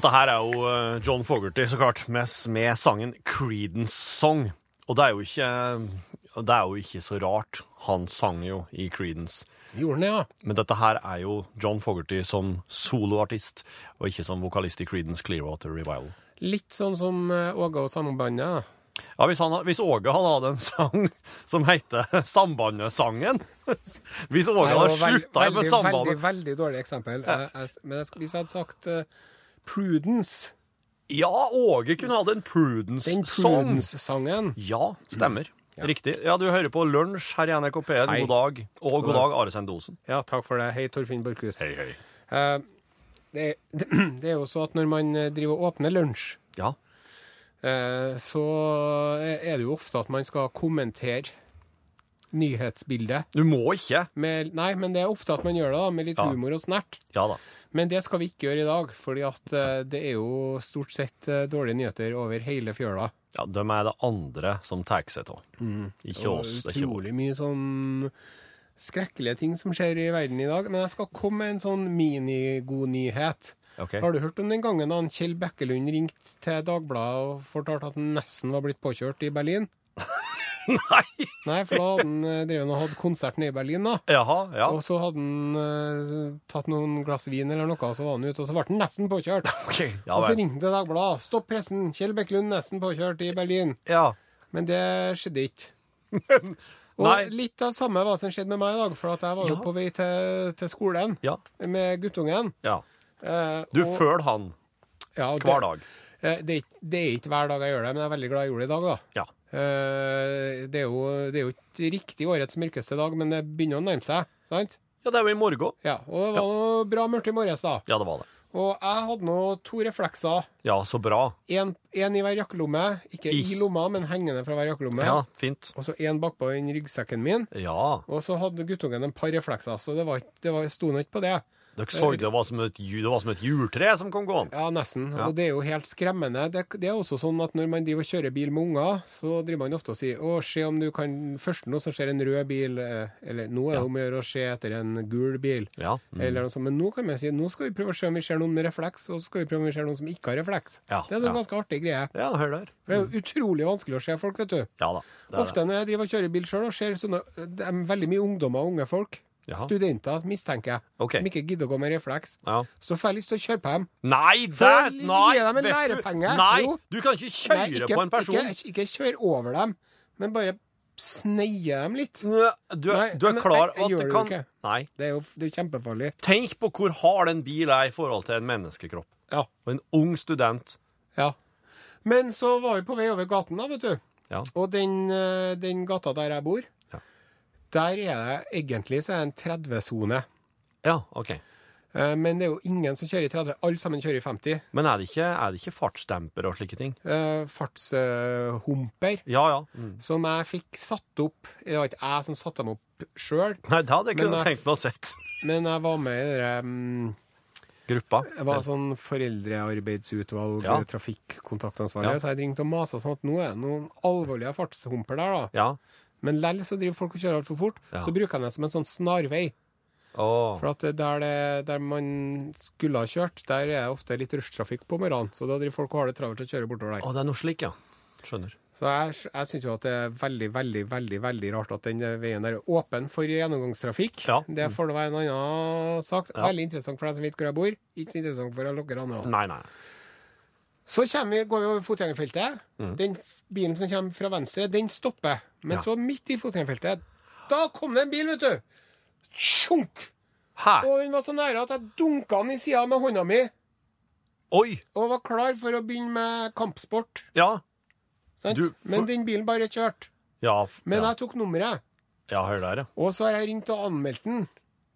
Dette her er jo eh, John Fogerty, så klart, med, med sangen Creedence Song. Og det er jo ikke Det er jo ikke så rart. Han sang jo i Creedence. Gjorde han, ja? Men dette her er jo John Fogerty som soloartist, og ikke som vokalist i Creedence Clearwater Revival. Litt sånn som eh, Åge og Sambandet. Ja, hvis, han, hvis Åge hadde hatt en sang som heter Sambandet-sangen Hvis Åge hadde slutta med Sambandet veldig, veldig dårlig eksempel. Jeg, jeg, men jeg, hvis jeg hadde sagt eh, Prudence Ja, Åge kunne hatt en Den Prudence-song. Prudence-sangen Ja, stemmer. Riktig. Ja, du hører på Lunsj her i NRK P1. God dag. Og god dag, Are Sendosen. Ja, takk for det. Hei, Torfinn Borchhus. Hei, hei. Uh, det, det er jo så at når man eh, driver og åpner lunsj, Ja. uh, så er det jo ofte at man skal kommentere nyhetsbildet. Du må ikke. Med, nei, men det er ofte at man gjør det da, med litt Ja. humor og snert. Ja da. Men det skal vi ikke gjøre i dag, fordi at eh, det er jo stort sett eh, dårlige nyheter over hele fjøla. Ja, De er det andre som tar seg av. Ikke oss. Det er utrolig mye sånn skrekkelige ting som skjer i verden i dag. Men jeg skal komme med en sånn minigod nyhet. Ok. Har du hørt om den gangen han Kjell Bekkelund ringte til Dagbladet og fortalte at han nesten var blitt påkjørt i Berlin? Nei! Nei, for da hadde han eh, drevet og hatt konsert nede i Berlin, da. Jaha, ja. Og så hadde han eh, tatt noen glass vin eller noe, og så var han ute, og så ble han nesten påkjørt. Okay, ja Og så vel. ringte Dagbladet. 'Stopp pressen! Kjell Bekkelund nesten påkjørt i Berlin'. Ja. Men det skjedde ikke. Og Nei. litt av samme hva som skjedde med meg i dag, for at jeg var jo Ja. på vei til, til skolen Ja. med guttungen. ja. Eh, Du og- følger han ja, hver dag. Det, eh, det, det er ikke hver dag jeg gjør det, men jeg er veldig glad jeg gjorde det i dag, da. Ja. Eh, det, er jo, det er jo ikke riktig årets mørkeste dag, men det begynner å nærme seg. sant? Ja, det er jo i morgen. Ja, Og det var noe bra mørkt i morges, da. Ja, det var det. Og jeg hadde nå to reflekser. Ja, så bra. Én i hver jakkelomme. Ikke i lomma, men hengende fra hver jakkelomme. Ja, fint. Og så én bakpå den ryggsekken min. Ja. Og så hadde guttungen en par reflekser, så det, var, det var, sto nå ikke på det. Dere så det var som et, det var som et juletre som kom gående. Ja, nesten. Ja. Og det er jo helt skremmende. Det, det er også sånn at når man driver og kjører bil med unger, så driver man ofte og sier å, se om du kan Først nå så ser en rød bil, eh, eller nå er det om å gjøre å se etter en gul bil. Ja. Mm. Eller noe sånt. Men nå kan man si nå skal vi prøve å se om vi ser noen med refleks, og så skal vi prøve om vi ser noen som ikke har refleks. Ja, Det er en sånn ganske artig greie. Ja, hør der. For det er jo utrolig vanskelig å se folk, vet du. Ja da. Ofte når jeg driver og kjører bil sjøl og ser sånne Det er veldig mye ungdommer og unge folk. Jaha. Studenter, mistenker jeg. okay. Som ikke gidder å gå med refleks. Ja. Så får jeg lyst til å kjøre på dem. Nei, det gi Nei! dem en vet du- Nei, du kan ikke kjøre Nei, ikke, på en person. Ikke, ikke kjør over dem, men bare sneie dem litt. Du, er- Nei, du er men klar jeg at det det kan ikke. Nei. Det er jo det er kjempefarlig. Tenk på hvor hard en bil er i forhold til en menneskekropp. Ja. Og en ung student. ja. Men så var vi på vei over gaten, da, vet du. Ja. Og den, eh, den gata der jeg bor. Der er det egentlig så er det en 30-sone. Ja, OK. Eh, Men det er jo ingen som kjører i 30. Alle sammen kjører i 50. Men er det ikke, er det ikke fartsdemper og slike ting? Eh, Fartshumper. Ja, ja. Mm. Som jeg fikk satt opp Det var ikke jeg som satte dem opp sjøl, Nei, det hadde jeg kunnet tenkt meg å sett. men jeg var med i det mm, Gruppa. Jeg var sånn foreldrearbeidsutvalg, Ja. trafikkontaktansvarlig, Ja. så jeg ringte og masa sånn at nå er det noen alvorlige fartshumper der, da. Ja. Men lell så driver folk og kjører altfor fort. Ja. Så bruker jeg den som en sånn snarvei. Oh. For at der, det, der man skulle ha kjørt, der er det ofte litt rushtrafikk på morgenen. Så da driver folk og har det travelt og kjører bortover der. Å, det er noe slik, ja. Skjønner. Så jeg, jeg syns jo at det er veldig, veldig, veldig veldig rart at den veien der er åpen for gjennomgangstrafikk. Ja. Det får det være en annen sak. Ja. Veldig interessant for deg som vet hvor jeg bor. Ikke så interessant for dere andre. Nei, nei. Så vi, går vi over fotgjengerfeltet. Mm. Den bilen som kommer fra venstre, den stopper. Men Ja. så midt i fotgjengerfeltet, da kom det en bil, vet du! Tjunk! Hæ? Og den var så nære at jeg dunka den i sida med hånda mi Oi! og var klar for å begynne med kampsport. Ja. Sant? Du, for- Men den bilen bare kjørte. Ja, Men ja. jeg tok nummeret. ja hør der, ja. Og så har jeg ringt og anmeldt den.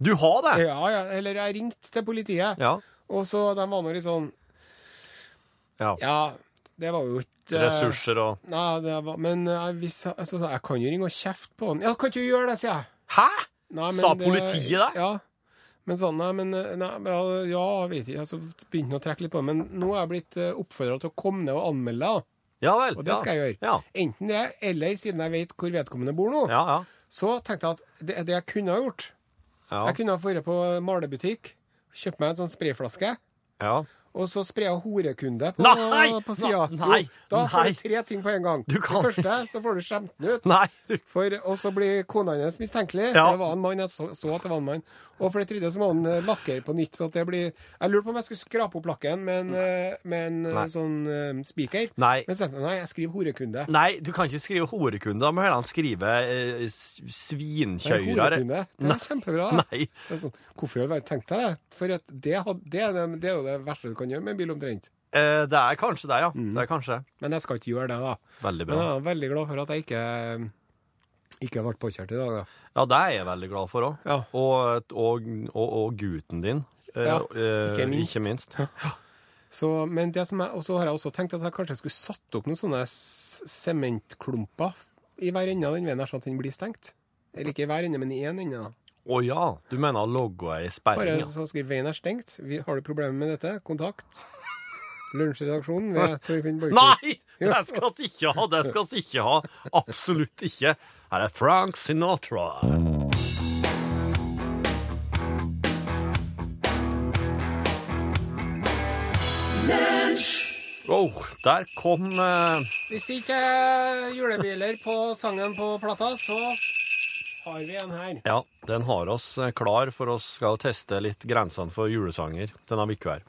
Du har det? Ja, ja, eller jeg ringte til politiet. Ja. Og så de var nå litt sånn ja. Ja, det var jo ikke eh, Ressurser og Nei, det var, men jeg, hvis, altså, jeg kan jo ringe og kjefte på han. Ja, kan ikke du gjøre det, sier jeg. Hæ? Nei, men Sa politiet det? Ja. Men sånn, nei, men nei, ja, ja, vet ikke. Så begynte han å trekke litt på det. Men nå er jeg blitt oppfordra til å komme ned og anmelde, da. Ja vel. Og det skal jeg gjøre. Ja. Enten det, eller siden jeg vet hvor vedkommende bor nå, Ja, ja. så tenkte jeg at det, det jeg kunne ha gjort Ja. Jeg kunne ha vært på malebutikk, kjøpt meg en sånn sprayflaske, ja. Og så sprer jeg horekunde på, Nei! på sida. Nei! Da får du tre ting på en gang. Du kan det første så får du skjemt den ut. Nei! For, og så blir kona hennes mistenkelig. Ja. For det var en mann, jeg så, så at det var en mann. Og for det tredje så må han eh, lakkere på nytt. Så at det blir Jeg lurte på om jeg skulle skrape opp lakken med en, eh, med en eh, Nei. sånn eh, spiker. Nei. Men så tenkte jeg nei, jeg skriver horekunde. Nei, du kan ikke skrive horekunde. Da må heller skrive eh, svinkjører. Horekunde. Det er kjempebra. Nei. Sånn, Hvorfor har du tenkt deg det? For at det, det, det, det er jo det verste du kan gjøre med en bil, omtrent. Eh, det er kanskje det, ja. Mm. Det er kanskje. Men jeg skal ikke gjøre det, da. Veldig Men bra. jeg er veldig glad for at jeg ikke ikke ble påkjørt i dag, da. Ja, det er jeg veldig glad for òg. Ja. Og, og, og, og gutten din. eh, Ja, eh, ikke minst. Ikke minst. Så, men det som jeg, og så har jeg også tenkt at jeg kanskje skulle satt opp noen sånne sementklumper i hver ende av den veien her, sånn at den blir stengt. Eller ikke i hver ende, men i én ende. da. Å ja, du mener logoet i Bare sperring? Ja. så skriv 'veien er stengt'. Vi, har du problemer med dette? Kontakt. Lunsjredaksjonen ved Torfinn Borchhus. Nei! Det skal vi ikke ha! Det skal vi ikke ha! Absolutt ikke. Her er Frank Sinatra. Oh, der kom eh, Hvis ikke julebiler på sangen på plata, så har vi en her. Ja, den har oss eh, klar for oss skal teste litt grensene for julesanger denne uka her.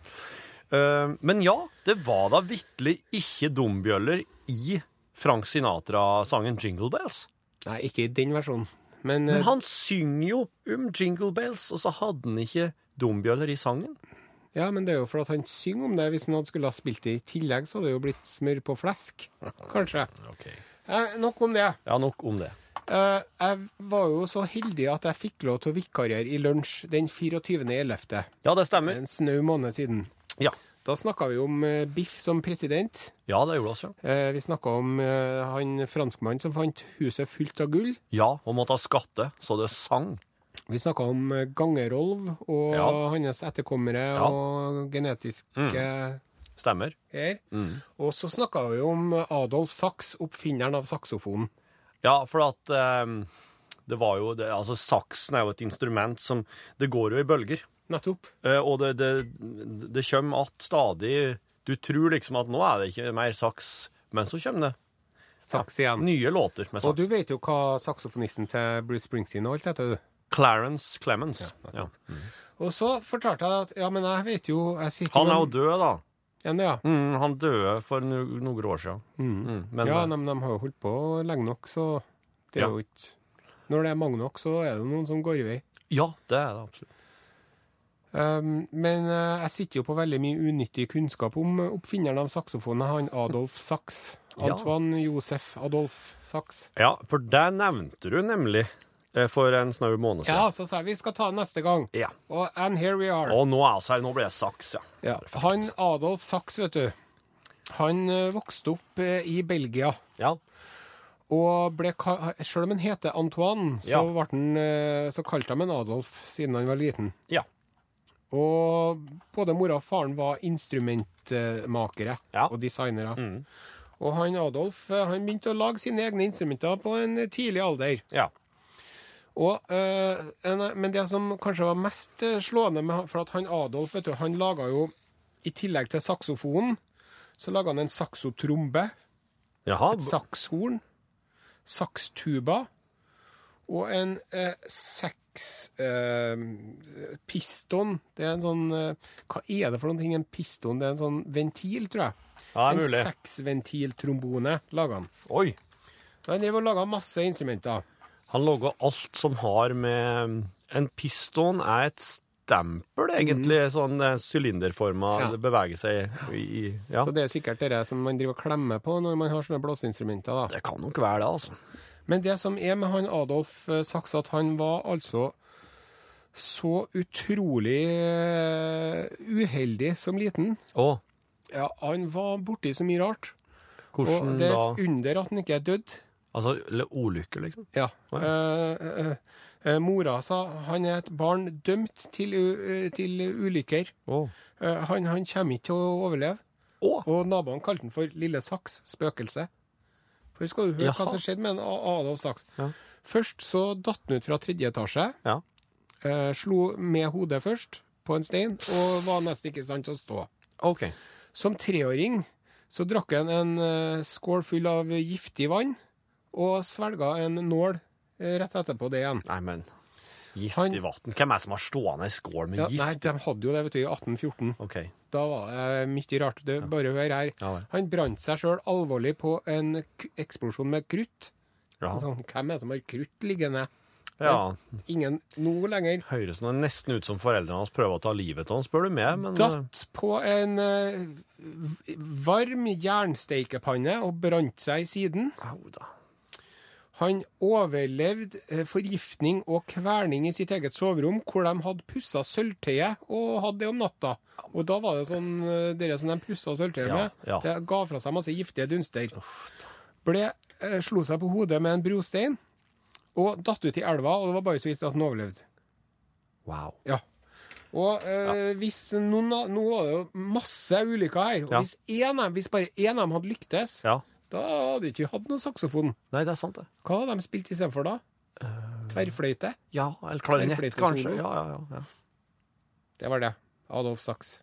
Eh, men ja, det var da vitterlig ikke dombjøller i Frank Sinatra-sangen Jingle Bells. Nei, ikke i den versjonen. Men, Men eh, han synger jo om Jingle Bells, og så hadde han ikke dombjøller i sangen. ja, men det er jo for at han synger om det. Hvis han hadde skulle ha spilt det i tillegg, så hadde det jo blitt smør på flesk. Kanskje. Eh, nok om det. Ja, nok om det. Eh, jeg var jo så heldig at jeg fikk lov til å vikariere i lunsj den 24.11. Ja, det stemmer. En snau måned siden. Ja, Da snakka vi om eh, Biff som president. ja det gjorde oss, ja. Eh, vi snakka om han franskmannen som fant huset fullt av gull. Ja, og måtte ha skatte, så det sang. Vi snakka om Gangerolv og Ja. hans etterkommere Ja. og genetiske Stemmer. greier. Mm. Og så snakka vi om Adolf Sachs, oppfinneren av saksofonen. Ja, for at um, det var jo det, Altså, saksen er jo et instrument som Det går jo i bølger. Nettopp. Uh, og det, det, det kommer att stadig Du tror liksom at nå er det ikke mer saks, men så kommer det Saks igjen. nye låter med saks. Og du vet jo hva saksofonisten til Bruce Springsteen og alt heter, du. Clarence Clemens. Ja, Og så fortalte jeg at ja, men jeg vet jo jeg sitter Han er jo død, da. Ja, men ja. Mm, han døde for no noen år siden. Mm, men ja, de, de har jo holdt på lenge nok, så det er Ja. jo ikke Når det er mange nok, så er det noen som går i vei. ja, det er det absolutt. Um, men uh, jeg sitter jo på veldig mye unyttig kunnskap om oppfinneren av saksofonen, han Adolf Sachs. Ja. Antoine Josef Adolf Sachs. Ja, for det nevnte du nemlig for en snau måned siden. Ja, så sa jeg vi skal ta det neste gang. Ja. Og and here we are. Og nå er vi her. Nå blir det saks, ja. Ja. Han Adolf Saks, vet du, han eh, vokste opp eh, i Belgia. Ja. Og ble, selv om han heter Antoine, så, Ja. han, eh, så kalte de han Adolf siden han var liten. Ja. Og både mora og faren var instrumentmakere Ja. og designere. Mm. Og han Adolf eh, han begynte å lage sine egne instrumenter på en tidlig alder. Ja. Og, eh, en, men det som kanskje var mest eh, slående med For at han Adolf vet du, han laga jo, i tillegg til saksofonen, så laga han en saksotrombe, Jaha. et sakshorn, sakstuba og en eh, seks eh, piston. Det er en sånn eh, Hva er det for noen ting? En piston? Det er en sånn ventil, tror jeg. Ja, en seksventiltrombone laga han. Oi. Han driver og laga masse instrumenter. Han logger alt som har med En piston er et stempel, egentlig. Sånn eh, sylinderforma. Mm. Ja. Beveger seg i, i Ja. Så det er sikkert det som man driver og klemmer på når man har sånne blåseinstrumenter. da. Det kan nok være det, altså. Men det som er med han Adolf saks Sachs, at han var altså så utrolig eh, uheldig som liten. Å, Ja, han var borti så mye rart. Hvordan da? Og det er et under at han ikke er dødd. Altså ulykker, liksom? Ja. Å, Eh, eh, eh, mora sa han er et barn dømt til, eh, til ulykker. Oh. Eh, han, han kommer ikke til å overleve. Oh. Og naboene kalte han for Lille Saks, spøkelse. For skal du høre Jaha. hva som skjedde med en Adolf Saks? Ja. Først så datt han ut fra tredje etasje. Ja. Eh, slo med hodet først på en stein, og var nesten ikke i stand til å stå. OK. Som treåring så drakk han en uh, skål full av giftig vann, og svelga en nål eh, rett etterpå det igjen. Nei, men Giftig vann. Hvem er det som har stående ei skål med Ja, gift? nei, de hadde jo det vet du, i 1814. OK. Da var det mye rart. Det, bare hør her. Ja. Han brant seg sjøl alvorlig på en eksplosjon med krutt. Ja. Altså, hvem er det som har krutt liggende? ja. Ingen nå lenger. Høres nå nesten ut som foreldrene hans prøver å ta livet av ham, spør du meg, men eh, Datt på en uh, varm jernsteikepanne og brant seg i siden. Au da. Han overlevde eh, forgiftning og kverning i sitt eget soverom, hvor de hadde pussa sølvtøyet og hadde det om natta. Og da var det sånn eh, dere som de pussa sølvtøyet Ja, med, ja. det ga fra seg masse giftige dunster. Ble, eh, slo seg på hodet med en brostein og datt ut i elva, og det var bare så vidt at han overlevde. Wow. Ja. Og eh, hvis noen Nå var det jo masse ulykker her. Og hvis, en hvis bare én av dem hadde lyktes, Ja. Da hadde de ikke hatt noen saksofon. Nei, det er sant, det. Hva hadde de spilt istedenfor da? Tverrfløyte? Ja, eller klarinett, kanskje. Ja, ja, ja, ja. Det var det. Adolf Sachs.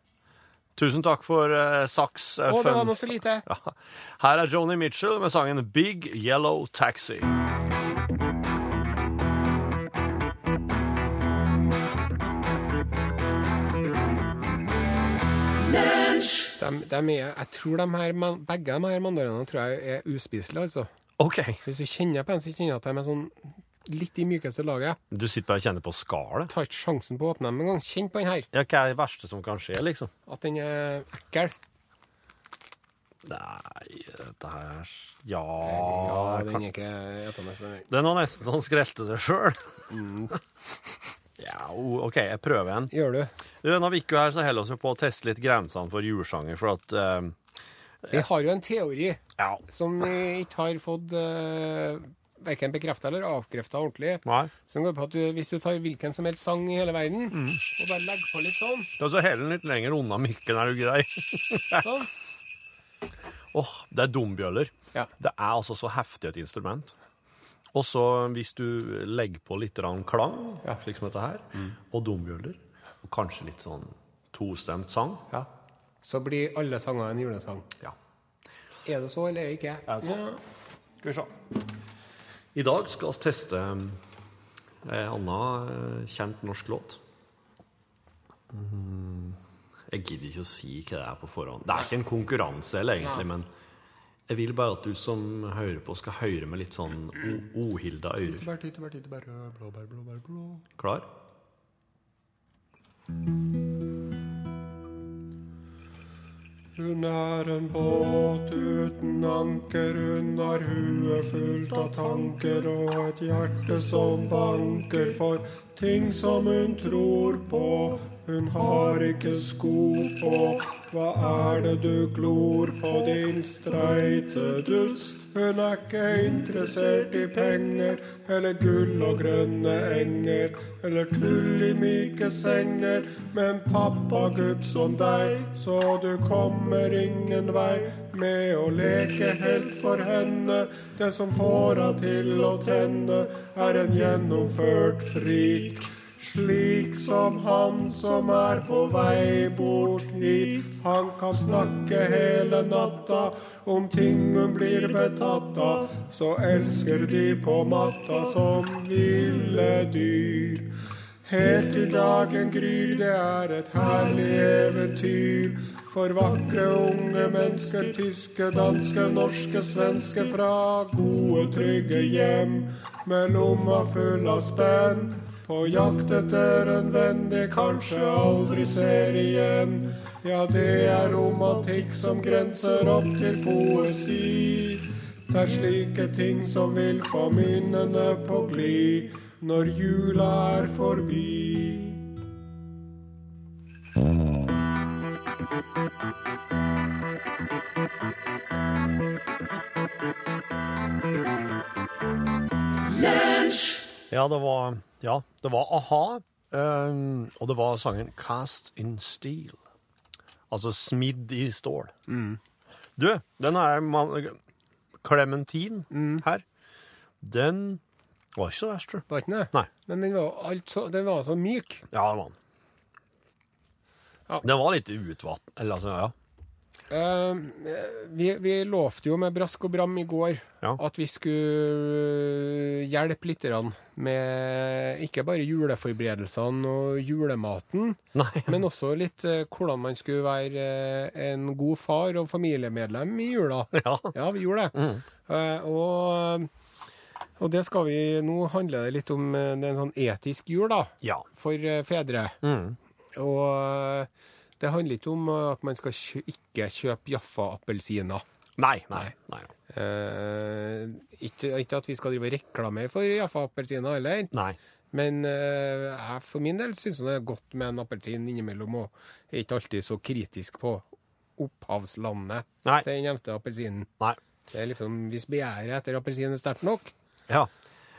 Tusen takk for uh, saks. Uh, Å, det var noe så lite. Ja. Her er Joni Mitchell med sangen Big Yellow Taxi. De, de er, jeg tror de her, begge de her mandarinene tror jeg er uspiselige, altså. OK. Hvis du kjenner på dem, så kjenner jeg at de er sånn litt i mykeste laget. Du sitter bare og kjenner på skallet. Tar ikke sjansen på å åpne dem engang. Kjenn på den her. Ja, hva er det verste som kan skje, liksom? At den er ekkel. Nei, dette her Ja, Ja, den er ikke etende. den. Det er nå nesten sånn skrelte seg sjøl. Mm. ja, OK, jeg prøver en. Gjør du? Denne uka her så holder vi på å teste litt grensene for julesanger, for at uh, Vi har jo en teori Ja. som vi ikke har fått uh, verken bekrefta eller avkrefta ordentlig. Nei. Som går på at du, hvis du tar hvilken som helst sang i hele verden, og bare legger på litt sånn, Ja, så heller den litt lenger unna mikken, er du grei? sånn Åh, det er dombjøller. Ja. Det er altså så heftig et instrument. Og så hvis du legger på litt klang, Ja. slik som dette her, og dombjøller, og kanskje litt sånn tostemt sang ja. Så blir alle sanger en julesang. Ja. Er det så, eller er det ikke? Er det så? Ja. Skal vi se. I dag skal vi teste um, en annen eh, kjent norsk låt. Mm, Jeg gidder ikke å si hva det er på forhånd. Det er ikke en konkurranse, eller egentlig, men jeg vil bare at du som hører på, skal høre med litt sånn ohilda ører. Klar? Hun er en båt uten anker, hun har huet fullt av tanker og et hjerte som banker for ting som hun tror på. Hun har ikke sko på, hva er det du glor på, din streite dust? Hun er ikke interessert i penger eller gull og grønne enger eller tull i myke senger, men pappagutt som deg, så du kommer ingen vei med å leke helt for henne. Det som får henne til å tenne, er en gjennomført frik. Slik som han som er på vei bort hit. Han kan snakke hele natta om ting hun blir betatt av. Så elsker de på matta som ville dyr. Helt til dagen gryr, det er et herlig eventyr. For vakre unge mennesker, tyske, danske, norske, svenske fra gode, trygge hjem. Med lomma full av spenn. På jakt etter en venn de kanskje aldri ser igjen. Ja, det er romantikk som grenser opp til poesi. Det er slike ting som vil få minnene på glid når jula er forbi. Ja, det var, ja, det var a-ha, um, og det var sangen Cast in Steel. Altså smidd i stål. Du, den er Clementine her. Den var ikke så verst, tror. Var ikke det? Nei. Men den var, altså, den var så myk. Ja, det var den. Ja. Den var litt utvatnet, Eller altså, ja. Eh, vi, vi lovte jo med brask og bram i går Ja. at vi skulle hjelpe lytterne med ikke bare juleforberedelsene og julematen, Nei. men også litt eh, hvordan man skulle være eh, en god far og familiemedlem i jula. Ja. Ja, vi gjorde det. Eh, og, og det skal vi Nå handler det litt om det er en sånn etisk jul, da, Ja. for fedre. Mm. Og det handler ikke om eh, at man skal kjø ikke kjøpe Jaffa-appelsiner. Nei, nei. nei. Eh, ikke, ikke at vi skal drive og reklamere for Jaffa-appelsiner heller, Nei. men eh, jeg for min del syns det er godt med en appelsin innimellom, og er ikke alltid så kritisk på opphavslandet Nei. til den nevnte appelsinen. Nei. Det er liksom, Hvis begjæret etter appelsin er sterkt nok Ja.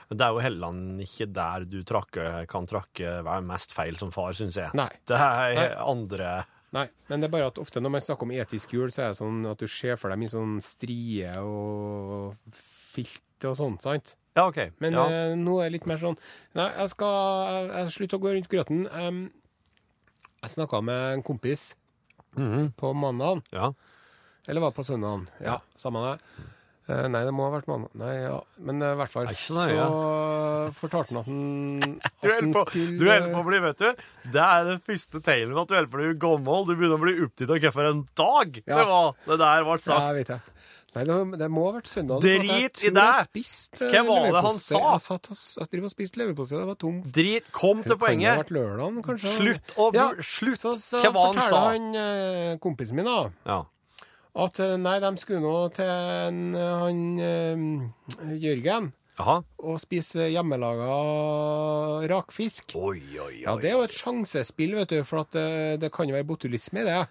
Men det er jo heller ikke der du trakke, kan trakke være mest feil som far, syns jeg. Nei. Det er Nei. andre Nei, men det er bare at ofte når man snakker om etisk jul, så er det sånn at du ser for deg mye sånn strie og filt og sånt, sant? Ja, OK. Men ja. eh, nå er det litt mer sånn Nei, jeg skal jeg, jeg slutter å gå rundt grøten. Um, jeg snakka med en kompis Mhm. på mandag, ja. eller var det på søndagen? Ja, samme det. Eh, nei, det må ha vært mandag. Nei, ja. Men i i hvert fall så nøye. så fortalte han at han, at Du på, skulle du holder på å bli, vet du Det er den første tegnet at du holder på å bli gammel. Du begynner å bli opptatt av en dag Ja. det var det der ble Ja, sagt. jeg vet jeg. Nei, det, det må ha vært søndag. Drit i det. Hva var det han sa? Jeg satt og jeg driver og spiste leverpostei, det var tomt. Drit, kom til poenget. lørdagen. Slutt å Ja, Slutt! Så, så Hva var han sa? han eh, kompisen min da, Ja. At eh, nei, de skulle nå til en, eh, han eh, Jørgen Aha. og spise hjemmelaga rakfisk. Oi, oi, oi. Ja, det er jo et sjansespill, vet du, for at det, det kan jo være botulisme i det.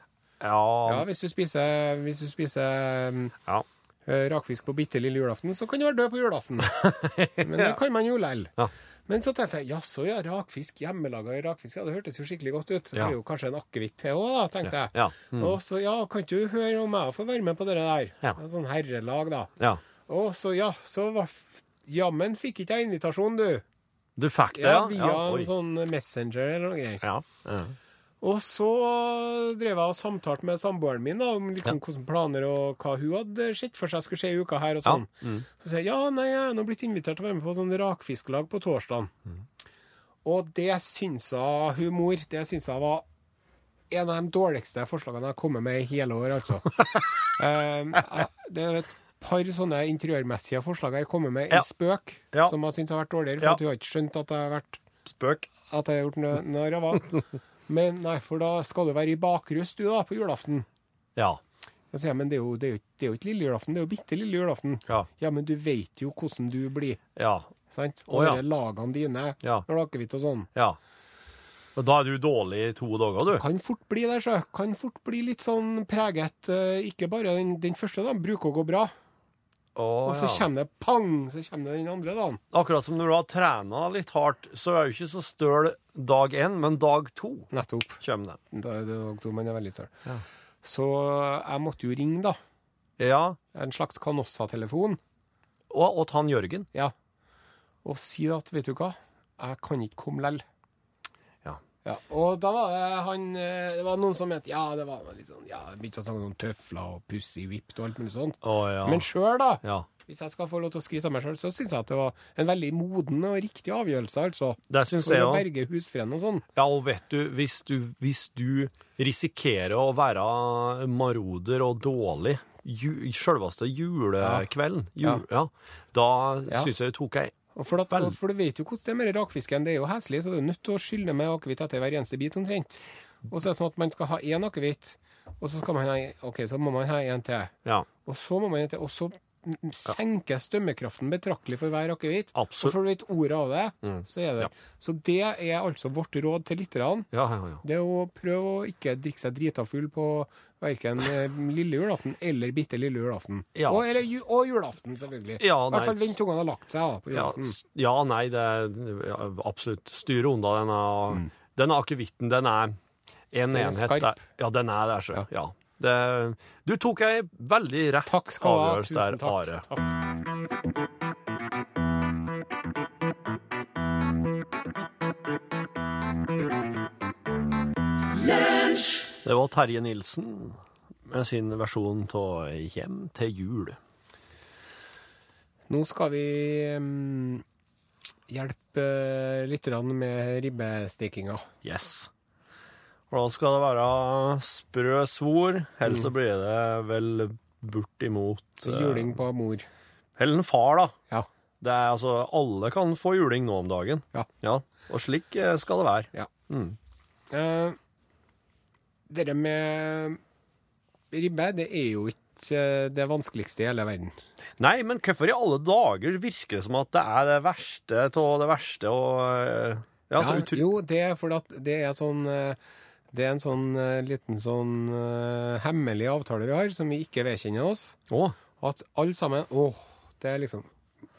Ja, Ja. hvis du spiser, hvis du spiser ja. eh, rakfisk på bitte lille julaften, så kan du være død på julaften. Men det kan man jo lell. Ja. Men så tenkte jeg jaså, ja, rakfisk, hjemmelaga rakfisk, ja, det hørtes jo skikkelig godt ut. Det er jo kanskje en akevitt til òg, da, tenkte jeg. Mm. Og så ja, kan ikke du høre om jeg får være med på det der? Ja. Sånn herrelag, da. ja. Og så ja, så var Jammen fikk ikke jeg invitasjon, du. Du fikk det, Ja, ja? Via en sånn Messenger eller noe greier. Ja. Ja. Og så drev jeg og samtalte med samboeren min da, om liksom hvordan planer og hva hun hadde sett for seg skulle skje i uka her og sånn. Mm. Så sier jeg ja, nei, jeg er nå blitt invitert til å være med på sånn rakfisklag på torsdag. Mm. Og det syns jeg humor, det syns jeg var en av de dårligste forslagene jeg har kommet med i hele år, altså. um, det er et par sånne interiørmessige forslag jeg har kommet med Ja. i spøk, Ja. som jeg syns har vært dårligere, for Ja. at hun har ikke skjønt at jeg har vært Spøk. at jeg har gjort narr av henne. Men nei, for da skal du være i bakrus du da, på julaften. Ja. Jeg sier, men det er jo, det er jo, det er jo ikke lille julaften, det er jo bitte lille julaften. Ja. Ja, men du vet jo hvordan du blir, Ja. sant? Å, Og ja. de lagene dine, Ja. når har akevitt og sånn. ja. Og da er du dårlig i to dager, du? Kan fort bli det, sjø. Kan fort bli litt sånn preget. eh, Ikke bare den, den første dagen bruker å gå bra, Å, og så ja. kommer det pang, så kommer det den andre dagen. Akkurat som når du har trena litt hardt, så er du ikke så støl dag én, men dag to Nettopp. kommer det. Da er det dag to jeg er veldig søl. Ja. Så jeg måtte jo ringe, da. Ja. En slags Canossa-telefon. Og, og han Jørgen. Ja. Og si at, vet du hva, jeg kan ikke komme lell. Ja. Ja, og da var det han eh, Det var noen som mente Ja, det var litt sånn Ja, begynte å snakke om tøfler og pussy whipped og alt mulig sånt. Å, ja. Men sjøl, da, ja. Hvis jeg skal få lov til å skryte av meg sjøl, så syns jeg at det var en veldig moden og riktig avgjørelse, altså. Det syns For å berge husfreden og sånn. Ja, og vet du hvis, du, hvis du risikerer å være maroder og dårlig ju, selveste julekvelden, Ja. jul, ja. da Ja. syns jeg du tok ei for, at, for du vet jo hvordan det er med rakfisken. Det er jo heslig, så du er nødt til å skylle med akevitt etter hver eneste bit omtrent. Og så er det sånn at man skal ha én akevitt, og så skal man ha OK, så må man ha en til. Ja. Og så må man en til. og så senkes stømmekraften betraktelig for hver akevitt. Og. Mm. for du vet ordet av det, så er det Så det er altså vårt råd til lytterne. Ja, ja, ja. Det er å prøve å ikke drikke seg drita full på verken lille julaften eller bitte lille julaften. Ja. Og, eller, og julaften, selvfølgelig. Ja, I hvert fall vent til ungene har lagt seg da, på julaften. ja, nei, det er ja, absolutt. Styre unna denne, denne akevitten. Den er en Mm. er enhet. skarp. Der. Ja, den er der, så. Ja. Det, du tok ei veldig rett Takk skal avgjørelse der, takk. Are. takk. Det var Terje Nilsen med sin versjon av Hjem til jul. Nå skal vi mm, hjelpe litt med ribbestekinga. Yes. Og da skal det være sprø svor, ellers så Mm. blir det vel bortimot eh, Juling på mor. Eller en far, da. Ja. Det er altså Alle kan få juling nå om dagen. Ja. ja. Og slik eh, skal det være. Ja. Mm. Uh, dere med ribbe, det er jo ikke eh, det vanskeligste i hele verden. Nei, men hvorfor i alle dager virker det som at det er det verste av det verste og eh, Ja, så Ja, jo, det er fordi at det er sånn eh, Det er en sånn eh, liten sånn eh, hemmelig avtale vi har, som vi ikke vedkjenner oss. Åh. At alle sammen Åh, det er liksom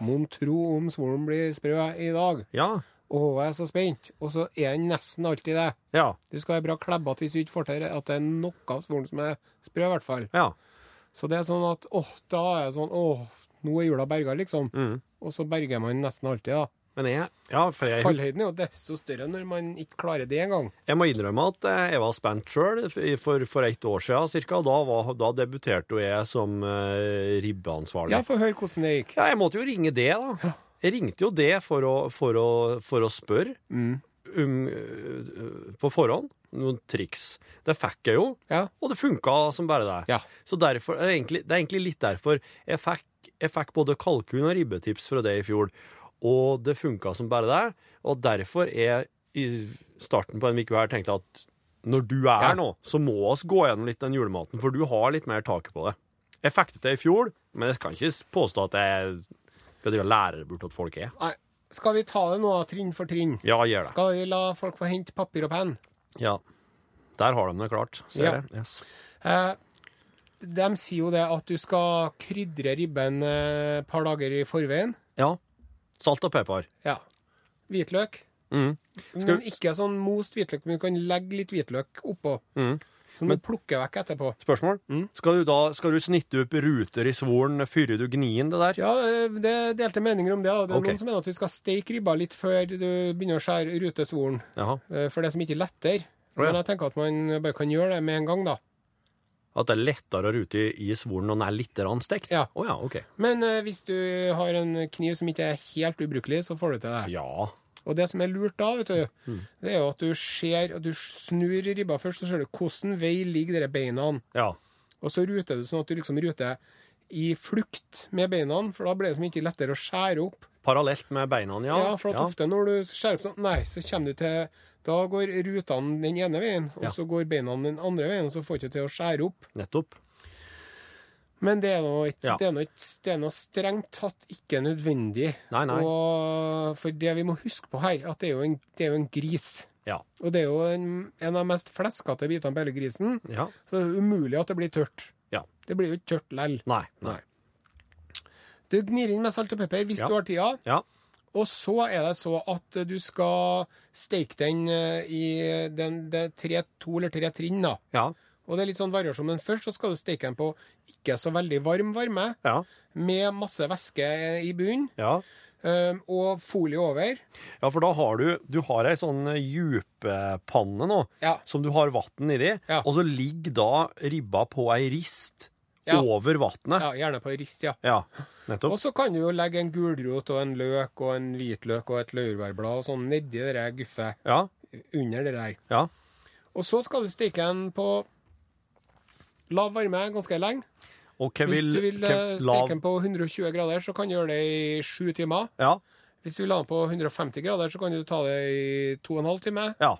Mon tro om svoren blir sprø i dag. ja. Åh, jeg er så spent. Og så er den nesten alltid det. Ja. Du skal være bra klebbete hvis du ikke får til at det er noe av svoren som er sprø, i hvert fall. Ja. Så det er sånn at åh, da er det sånn Åh, nå er jula berga, liksom. Mm. Og så berger man nesten alltid, da. Men jeg, ja, for jeg, Fallhøyden er jo desto større når man ikke klarer det engang. jeg må innrømme at eh, jeg var spent sjøl for, for ett år siden ca. Da, var, da debuterte jo jeg som uh, ribbeansvarlig. Ja, få høre hvordan det gikk. Ja, jeg måtte jo ringe det, da. Jeg ringte jo det for å, for å, for å spørre Mm. um, øh, på forhånd. Noen triks. Det fikk jeg jo, Ja. og det funka som bare det. Ja. Så derfor, det, er egentlig, det er egentlig litt derfor jeg fikk, jeg fikk både kalkun og ribbetips fra det i fjor. Og det funka som bare det. Og derfor er i starten på en uke her tenkte jeg at når du er her nå, så må oss gå gjennom litt den julematen, for du har litt mer taket på det. Jeg fikk det til i fjor, men jeg kan ikke påstå at jeg skal drive og lære bort at folk er. Nei, skal vi ta det nå, trinn for trinn? Ja, gjør det. Skal vi la folk få hente papir og penn? Ja. Der har de det klart, ser Ja. jeg. Yes. Eh, de sier jo det at du skal krydre ribben eh, et par dager i forveien. Ja. Salt og pepper. Ja. Hvitløk. Mm. Skal- Men ikke sånn most hvitløk, men du kan legge litt hvitløk oppå. Mm. Som du plukker vekk etterpå. Spørsmål? Mm. Skal du da skal du snitte opp ruter i svoren før du gnir inn det der? Ja, eh, det er delte meninger om det. Det er okay. noen som mener at du skal steke ribba litt før du begynner å skjære rute svoren. Jaha. eh, For det som ikke letter. Oh, ja. Men jeg tenker at man bare kan gjøre det med en gang, da. At det er lettere å rute i, svoren når den er litt stekt? Ja. Oh, ja, OK. Men uh, hvis du har en kniv som ikke er helt ubrukelig, så får du til det. Ja. Og det som er lurt da, vet du, Mm. det er jo at du ser at du snur ribba først, så ser du hvordan vei ligger dere beina. Ja. Og så ruter du sånn at du liksom ruter i flukt med beina, for da blir det som ikke lettere å skjære opp. Parallelt med beina, ja. Ja, for at ofte når du skjærer opp sånn, nei, så kommer du til Da går rutene den ene veien, og Ja. så går beina den andre veien, og så får du ikke til å skjære opp. Nettopp. Men det er ikke- Ja. strengt tatt ikke nødvendig. Nei, nei. Og for det vi må huske på her, at det er jo en, det er jo en gris. Ja. Og det er jo en, en av de mest fleskete bitene på hele grisen, Ja. så det er umulig at det blir tørt. Ja. Det blir jo ikke tørt lell. Nei. Nei. Du gnir inn med salt og pepper hvis Ja. du har tida. Ja. Og så er det så at du skal steke den eh, i den, det tre, to eller tre trinn, da. Ja. Og det er litt sånn variasjon, men først så skal du steke den på ikke så veldig varm varme, Ja. med masse væske i bunnen, Ja. eh, og folie over. Ja, for da har du Du har ei sånn djupepanne nå, Ja. som du har vann nedi, Ja. og så ligger da ribba på ei rist Ja. over vannet. Ja, gjerne på rist, ja. Ja, nettopp. Og så kan du jo legge en gulrot og en løk og en hvitløk og et laurbærblad og sånn nedi det der guffet Ja, under det der. ja. Og så skal du steke den på lav varme ganske lenge. Hva Hvis du vil hva- eh, steke den på 120 grader, så kan du gjøre det i sju timer. Ja, Hvis du vil ha den på 150 grader, så kan du ta det i to og en halv time. ja,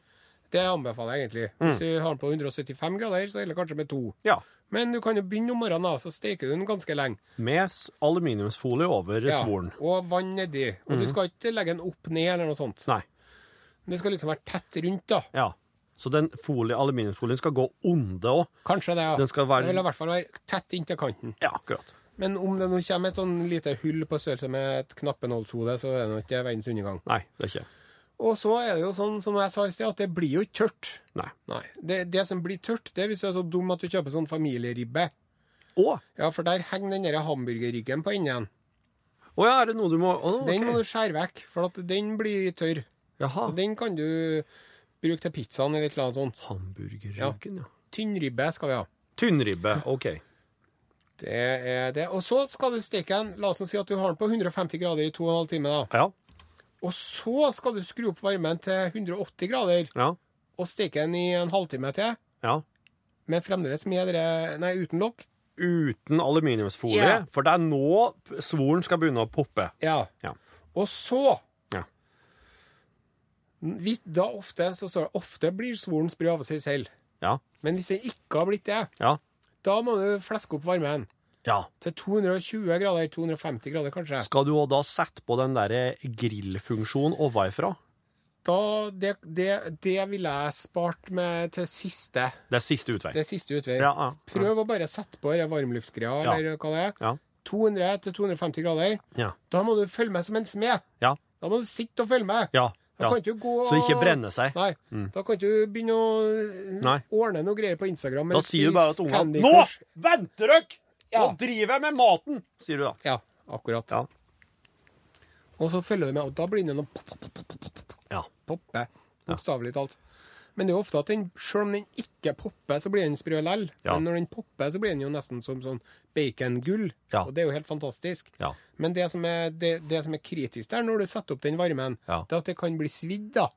Det anbefaler jeg egentlig. Hvis du har den på 175 grader, så gjelder det kanskje med to. ja. Men du kan jo begynne om morgenen, da, så steker du den ganske lenge. Med aluminiumsfolie over Ja, svoren. Og vann nedi. Og du skal ikke legge den opp ned eller noe sånt. Nei. Det skal liksom være tett rundt, da. Ja. Så den folie, aluminiumsfolien skal gå onde òg. Kanskje det, ja. Den skal være- Den vil i hvert fall være tett inntil kanten. Ja, akkurat. Men om det nå kommer et sånn lite hull på størrelse med et knappenålshode, så er det nå ikke verdens undergang. Nei, det er ikke. Og så er det jo sånn som jeg sa i sted, at det blir jo ikke tørt. Nei. Nei. Det, det som blir tørt, det er hvis du er så dum at du kjøper sånn familieribbe. Å! Ja, for der henger den der hamburgerryggen på enden. Å ja, er det noe du må Å, okay. Den må du skjære vekk, for at den blir tørr. Jaha. Så den kan du bruke til pizzaen eller et eller annet sånt. Hamburgerryggen, ja. ja. tynnribbe skal vi ha. Tynnribbe, OK. Det er det. Og så skal du steke den. La oss si at du har den på 150 grader i 2 12 timer. da. Ja. Og så skal du skru opp varmen til 180 grader Ja. og steke den i en halvtime til. ja. Men fremdeles med dere Nei, uten lokk. Uten aluminiumsfolie, Ja. for det er nå svoren skal begynne å poppe. Ja. Ja. Og så Ja. hvis, Da ofte så står det ofte blir svoren sprø av seg selv. Ja. Men hvis den ikke har blitt det, Ja. da må du fleske opp varmen. Ja. Til 220 grader, 250 grader kanskje. Skal du da sette på den der grillfunksjonen ovenfra? Da, det, det, det ville jeg spart med til siste. Det er siste utvei. Det er siste utvei. Ja, ja, ja. Prøv å bare sette på denne varmluftgreia, eller hva det er. Ja. 200-250 grader. Ja. Da må du følge med som en smed. Ja. Da må du sitte og følge med. Ja. Da kan du gå Så det ikke brenner seg. Nei. Da kan du begynne å Nei. ordne noe greier på Instagram. Da sier du bare at ungene Nå venter dere! Ja. Nå driver jeg med maten! Sier du da. Ja, akkurat. Ja. Og så følger du med, og da blir det noe pop, pop, pop, pop, pop, pop, Ja. poppe. Bokstavelig talt. Men det er jo ofte at den, selv om den ikke popper, så blir den sprø likevel. Ja. Men når den popper, så blir den jo nesten som sånn bacongull. Ja. Og det er jo helt fantastisk. Ja. Men det som, er, det, det som er kritisk der, når du setter opp den varmen, det er at det kan bli svidd, da.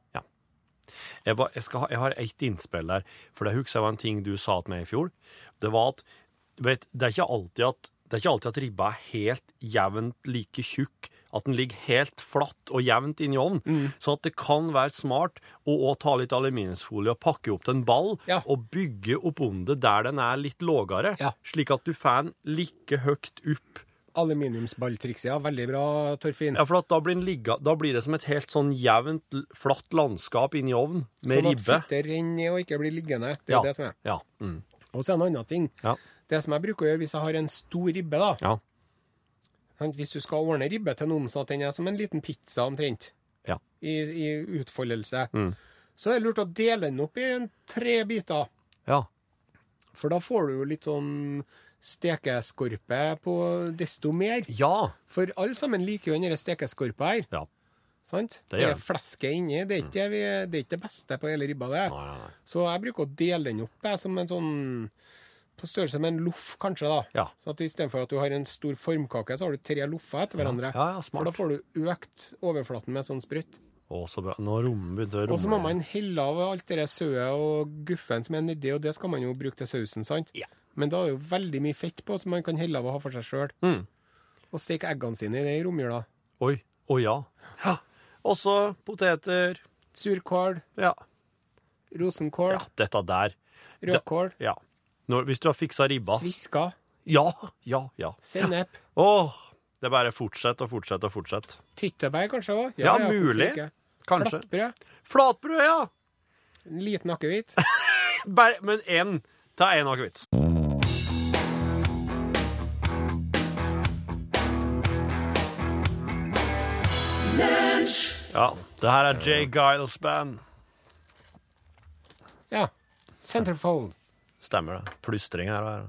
Jeg, ba, jeg, ha, jeg har ett innspill der, for det husker jeg var en ting du sa til meg i fjor. Det var at du vet, det er ikke alltid at, det er ikke alltid at ribba er helt jevnt like tjukk. At den ligger helt flatt og jevnt inni ovnen. Mm. Så at det kan være smart å, å ta litt aluminiumsfolie og pakke opp til en ball, Ja. og bygge opp under der den er litt lågere, Ja. slik at du får den like høyt opp. Aluminiumsballtrikset, ja. Veldig bra, Torfinn. Ja, for at da blir, den ligga, da blir det som et helt sånn jevnt, flatt landskap inni ovnen, med sånn at ribbe. fettet renner ned og ikke blir liggende. Det er Ja. det som er. Ja. Mm. Og så er det en annen ting. Ja. Det som jeg bruker å gjøre hvis jeg har en stor ribbe, da Ja. Hvis du skal ordne ribbe til noen sånn at den er som en liten pizza omtrent, Ja. i, i utfoldelse, Mm. så er det lurt å dele den opp i en tre biter. ja. For da får du jo litt sånn stekeskorpe på desto mer. Ja. For alle sammen liker jo denne stekeskorpa her. Ja. Sant? Det Det de. flesket inni. Det er, ikke, det det er ikke det beste på hele ribba, det. Nei, nei, nei. Så jeg bruker å dele den opp jeg, som en sånn På størrelse med en loff, kanskje. da. Ja. Så at Istedenfor at du har en stor formkake, så har du tre loffer etter hverandre. Ja, ja, For da får du økt overflaten med sånn å Og så må man helle av alt det søet og guffen som er nedi, og det skal man jo bruke til sausen, sant? Ja. Men da er jo veldig mye fett på som man kan helle av og ha for seg sjøl. Mm. Og steke eggene sine i det i romjula. Oi. Å ja. ja. Og så poteter. Surkål, Ja. rosenkål, ja. Dette der. rødkål, Ja. Når, hvis du har fiksa ribba sviska, Ja, ja, ja. sennep, Åh, det bare fortsett og fortsett og fortsett. tyttebær kanskje òg? Ja, mulig. Kanskje. Flatbrød. Flatbrød, ja. En liten akevitt. Men én. Ta én akevitt. Ja, det her er Jay Giles Band. Ja. Centerfold. Stemmer det. Plystring her og her.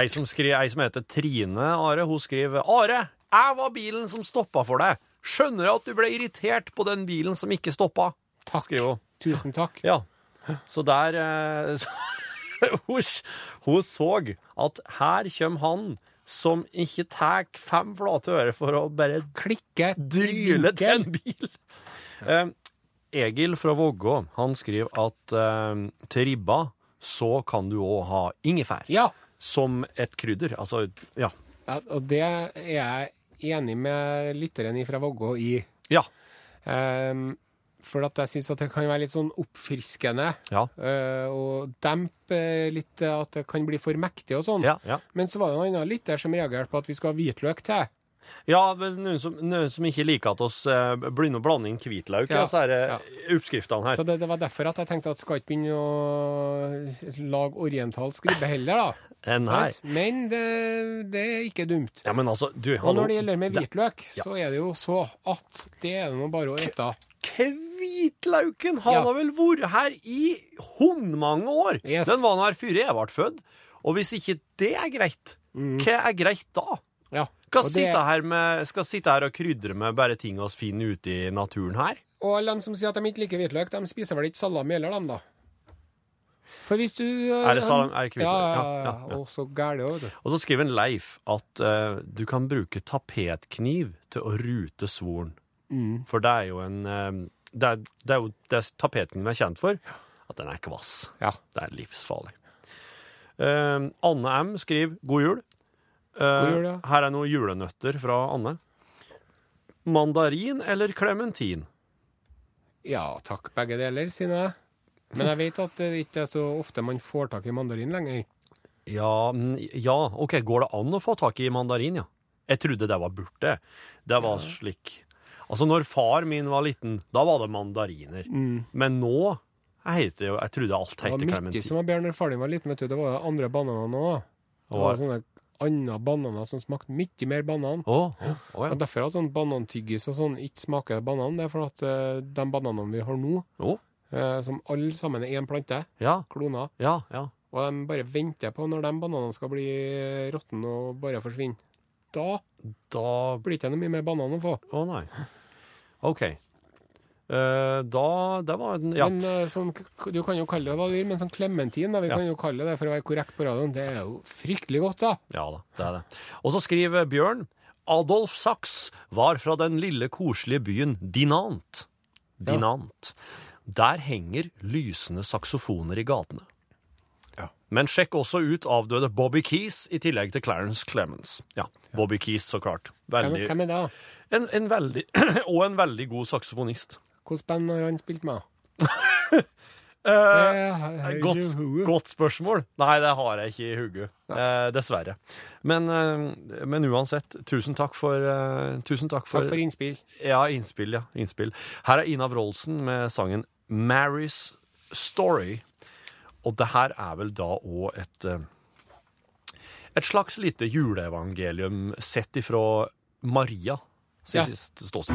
Ei som, skriver, ei som heter Trine Are, hun skriver Are, jeg var bilen som stoppa for deg. Skjønner at du ble irritert på den bilen som ikke stoppa. Takk. Skriver hun. Tusen takk. Ja. Så der eh, så, hun, hun så at her kommer han som ikke tar fem flate øre for å bare Klikke. dryle til en bil. Eh, Egil fra Vågå han skriver at eh, til ribba så kan du òg ha ingefær Ja. som et krydder. Altså, ja. ja. Og det er jeg enig med lytteren fra Vågå i. Ja. Ehm, for at jeg syns det kan være litt sånn oppfriskende. Ja. Uh, og dempe litt eh, at det kan bli for mektig og sånn. Ja, ja. Men så var det en annen lytter som reagerte på at vi skulle ha hvitløk til. ja men noen som, noen som ikke liker at oss eh, begynner å blande inn hvitløk i Ja, her, ja. eh, oppskriftene her. Så det, det var derfor at jeg tenkte at skal ikke begynne å lage orientalsk ribbe heller, da. Eh, Nei. Men det, det er ikke dumt. Ja, men altså, du, Og når det gjelder med Det- hvitløk, så er det jo så at det er det nå bare å ete. Hvitlauken han Ja. har vel vært her i hundmange år. Yes. Den var her før jeg ble født. Og hvis ikke det er greit, hva er greit da? Ja. Skal Mm. Det- sitte, her med, skal sitte her og krydre med bare ting vi finner ute i naturen her? Og alle de som sier at de ikke liker hvitløk, de spiser vel ikke salami heller, dem, da? For hvis du eh, Er det salami- er det ikke hvitløk? ja. ja, ja. Og så gæli òg, vet du. Og så skriver en Leif at uh, du kan bruke tapetkniv til å rute svoren. Mm. For det er jo en eh, det, er, det er jo det vi er kjent for, at den er kvass. Ja. Det er livsfarlig. Uh, Anne M skriver 'God jul'. Uh, God jul, ja. Her er noen julenøtter fra Anne. Mandarin eller klementin? ja takk, begge deler, sier jeg. Men jeg vet at det ikke er så ofte man får tak i mandarin lenger. Ja, ja, OK, går det an å få tak i mandarin, ja? Jeg trodde det var borte. Det var slik Altså, når far min var liten, da var det mandariner. Men nå jeg heter jo Jeg trodde alt Mm. Det var mye klementin. som var bedre når far din var liten, vet du. Det var jo andre bananer nå. Det var sånne andre bananer som smakte mye mer banan. Å, å, å, ja. Og derfor at sånn banantyggis og sånn ikke smaker banan, det er for at eh, de bananene vi har nå, Å, eh, som alle sammen er én plante, ja, kloner, ja, ja. og de bare venter på når de bananene skal bli råtne og bare forsvinne. Da Da blir det ikke noe mye mer banan å få. Å, nei. OK. Uh, da Det var en Ja. Men uh, sånn, du kan jo kalle det hva du vil, men sånn klementin, da, vi Ja. kan jo kalle det for å være korrekt på radioen, det er jo fryktelig godt, da. Ja da, det er det. Og så skriver Bjørn Adolf Sachs var fra den lille koselige byen Dinant. Dinant. Der henger lysende saksofoner i gatene. Ja. Men sjekk også ut avdøde Bobby Keys i tillegg til Clarence Clemens. Ja, Bobby Keys, så klart. Hvem, Veldig, hvem er det? En, en veldig, og en veldig god saksofonist. Hvilket band har han spilt med? Eh, Godt, godt spørsmål. Nei, det har jeg ikke i hodet. Eh, dessverre. Men, eh, men uansett, tusen takk for, eh, tusen takk for, Takk for innspill. Ja, innspill, ja. Innspill. Her er Ina Wroldsen med sangen 'Mary's Story'. Og det her er vel da òg et eh, Et slags lite juleevangelium sett ifra Maria Ja. ståsted.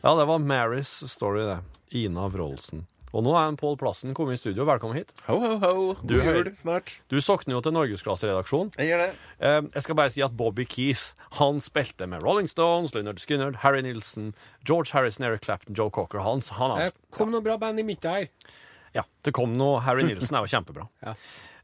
Ja, det var Mary's Story, det. Ina Wroldsen. Og nå er en Pål Plassen kommet i studio. Velkommen hit. Ho, ho, ho. Du God hører- jul snart. Du sokner jo til Norgesklasseredaksjonen. Jeg gjør det. Eh, jeg skal bare si at Bobby Keys han spilte med Rolling Stones, Leonard Skinner, Harry Nilsen, George Harrison, Eric Clapton, Joe Cocker. Han, han har, kom noe bra band i midten her. Ja, det kom noe Harry Nilsen er jo kjempebra. Ja.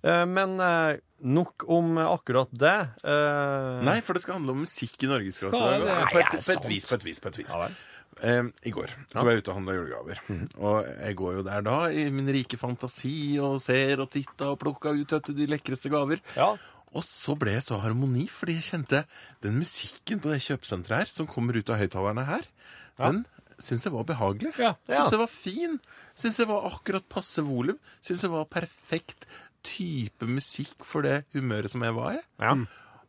Eh, men eh, nok om akkurat det. Eh, Nei, for det skal handle om musikk i norgesklasse. Skal det? På, et- på et vis, på et vis. på et vis. Ja vel. Eh, I går så var jeg ute og handla julegaver. Og jeg går jo der da i min rike fantasi og ser og titta og plukka ut vet de lekreste gaver. Ja. Og så ble jeg så harmoni, fordi jeg kjente den musikken på det kjøpesenteret her, som kommer ut av høyttalerne her, den syns jeg var behagelig. Ja. Syns jeg var fin. Syns jeg var akkurat passe volum. Syns jeg var perfekt type musikk for det humøret som jeg var i. Ja.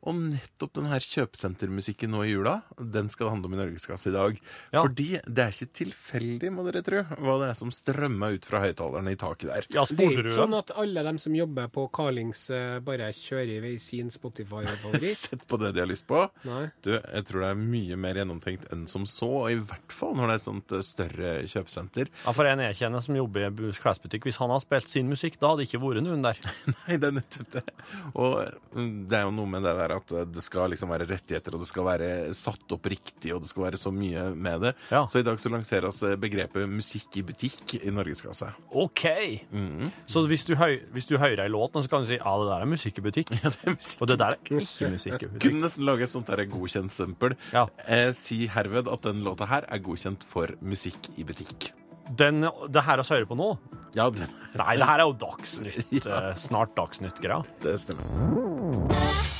Og nettopp den her kjøpesentermusikken nå i jula, den skal det handle om i Norgesklasse i dag. Ja. Fordi det er ikke tilfeldig, må dere tro, hva det er som strømmer ut fra høyttalerne i taket der. ja, Det er ikke sånn at alle dem som jobber på Carlings, eh, bare kjører i vei sin Spotify-favoritt. Sett på det de har lyst på. Nei. Du, jeg tror det er mye mer gjennomtenkt enn som så, og i hvert fall når det er et sånt eh, større kjøpesenter. Ja, For en jeg kjenner som jobber i klesbutikk, hvis han har spilt sin musikk, da hadde det ikke vært noen der. Nei, det er nettopp det. Og mm, det er jo noe med det der at eh, det skal liksom være rettigheter, og det skal være satt opp riktig, og det skal være så mye med det. Ja. Så i dag så lanseres eh, begrepet musikk i butikk i norgesklasse. OK! Mm. Så hvis du, høy, hvis du hører ei låt, så kan du si ja, det der er musikk i butikk. Ja, det er musikk. Og det der er ikke musikk i butikk. Kunne nesten lage et sånt der godkjent stempel. Ja. Eh, si herved at den låta her er godkjent for musikk i butikk. Den, det her vi hører på nå Ja, det, Nei, det her er jo Dagsnytt. ja. snart Dagsnytt-greia. det stemmer.